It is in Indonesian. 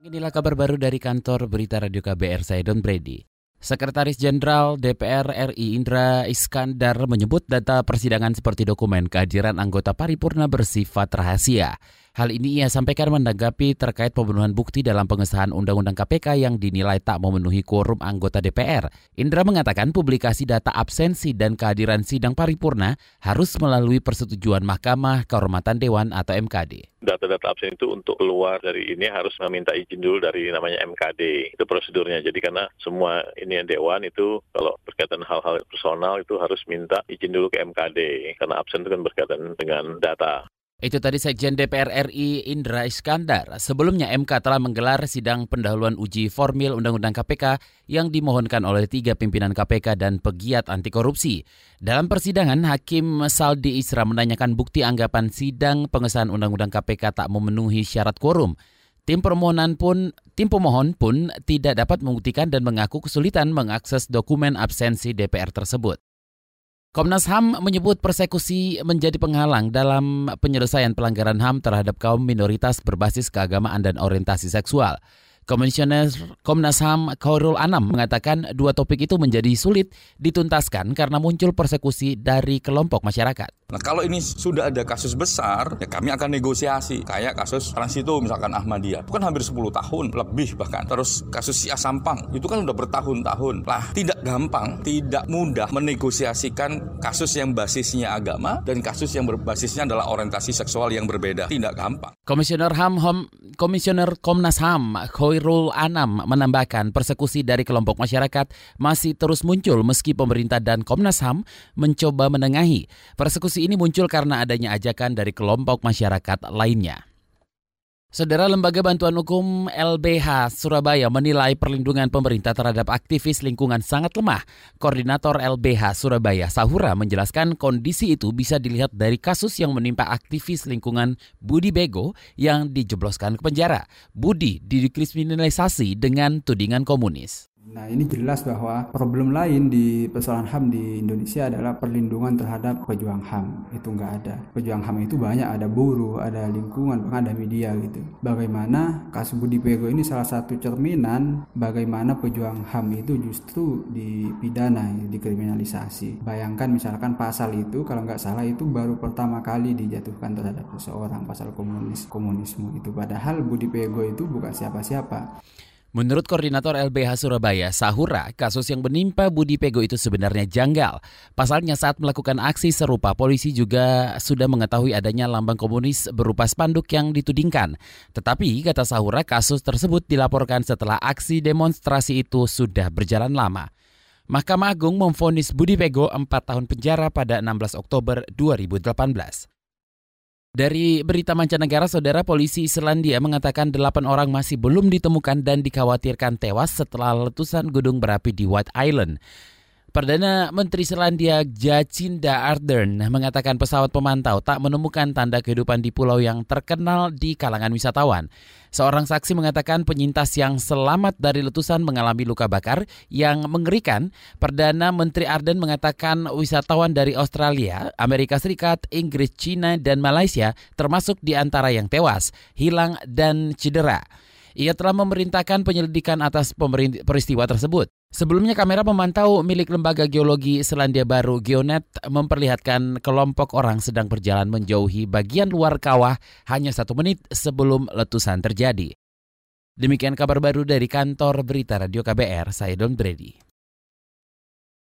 Inilah kabar baru dari kantor berita Radio KBR, saya Don Brady. Sekretaris Jenderal DPR RI Indra Iskandar menyebut data persidangan seperti dokumen kehadiran anggota paripurna bersifat rahasia. Hal ini ia sampaikan menanggapi terkait pemenuhan bukti dalam pengesahan Undang-Undang KPK yang dinilai tak memenuhi quorum anggota DPR. Indra mengatakan publikasi data absensi dan kehadiran sidang paripurna harus melalui persetujuan Mahkamah Kehormatan Dewan atau MKD. Data-data absen itu untuk keluar dari ini harus meminta izin dulu dari namanya MKD. Itu prosedurnya. Jadi karena semua ini yang Dewan itu kalau berkaitan hal-hal personal itu harus minta izin dulu ke MKD. Karena absen itu kan berkaitan dengan data. Itu tadi Sekjen DPR RI Indra Iskandar. Sebelumnya MK telah menggelar sidang pendahuluan uji formil Undang-Undang KPK yang dimohonkan oleh tiga pimpinan KPK dan pegiat anti korupsi. Dalam persidangan, Hakim Saldi Isra menanyakan bukti anggapan sidang pengesahan Undang-Undang KPK tak memenuhi syarat quorum. Tim permohonan pun tim pemohon pun tidak dapat membuktikan dan mengaku kesulitan mengakses dokumen absensi DPR tersebut. Komnas HAM menyebut persekusi menjadi penghalang dalam penyelesaian pelanggaran HAM terhadap kaum minoritas berbasis keagamaan dan orientasi seksual. Komisioner Komnas HAM Khairul Anam mengatakan dua topik itu menjadi sulit dituntaskan karena muncul persekusi dari kelompok masyarakat. Nah kalau ini sudah ada kasus besar, ya kami akan negosiasi. Kayak kasus Transito misalkan Ahmadiyah, itu kan hampir 10 tahun, lebih bahkan. Terus kasus Si Sampang, itu kan udah bertahun-tahun. Lah tidak gampang, tidak mudah menegosiasikan kasus yang basisnya agama dan kasus yang berbasisnya adalah orientasi seksual yang berbeda. Tidak gampang. Komisioner HAM, HAM Komisioner Komnas HAM Khairul Anam menambahkan persekusi dari kelompok masyarakat masih terus muncul meski pemerintah dan Komnas HAM mencoba menengahi. Persekusi ini muncul karena adanya ajakan dari kelompok masyarakat lainnya. Saudara Lembaga Bantuan Hukum LBH Surabaya menilai perlindungan pemerintah terhadap aktivis lingkungan sangat lemah. Koordinator LBH Surabaya Sahura menjelaskan kondisi itu bisa dilihat dari kasus yang menimpa aktivis lingkungan Budi Bego yang dijebloskan ke penjara. Budi dikriminalisasi dengan tudingan komunis. Nah ini jelas bahwa problem lain di persoalan HAM di Indonesia adalah perlindungan terhadap pejuang HAM. Itu nggak ada. Pejuang HAM itu banyak, ada buruh, ada lingkungan, ada media gitu. Bagaimana kasus Budi Pego ini salah satu cerminan bagaimana pejuang HAM itu justru dipidana, dikriminalisasi. Bayangkan misalkan pasal itu kalau nggak salah itu baru pertama kali dijatuhkan terhadap seseorang pasal komunis komunisme itu. Padahal Budi Pego itu bukan siapa-siapa. Menurut Koordinator LBH Surabaya, Sahura, kasus yang menimpa Budi Pego itu sebenarnya janggal. Pasalnya saat melakukan aksi serupa, polisi juga sudah mengetahui adanya lambang komunis berupa spanduk yang ditudingkan. Tetapi, kata Sahura, kasus tersebut dilaporkan setelah aksi demonstrasi itu sudah berjalan lama. Mahkamah Agung memvonis Budi Pego 4 tahun penjara pada 16 Oktober 2018. Dari berita mancanegara, saudara polisi Selandia mengatakan delapan orang masih belum ditemukan dan dikhawatirkan tewas setelah letusan gunung berapi di White Island. Perdana Menteri Selandia Jacinda Ardern mengatakan pesawat pemantau tak menemukan tanda kehidupan di pulau yang terkenal di kalangan wisatawan. Seorang saksi mengatakan penyintas yang selamat dari letusan mengalami luka bakar yang mengerikan. Perdana Menteri Ardern mengatakan wisatawan dari Australia, Amerika Serikat, Inggris, China, dan Malaysia termasuk di antara yang tewas, hilang, dan cedera. Ia telah memerintahkan penyelidikan atas peristiwa tersebut. Sebelumnya kamera pemantau milik lembaga geologi Selandia Baru Geonet memperlihatkan kelompok orang sedang berjalan menjauhi bagian luar kawah hanya satu menit sebelum letusan terjadi. Demikian kabar baru dari kantor berita Radio KBR, saya Don Brady.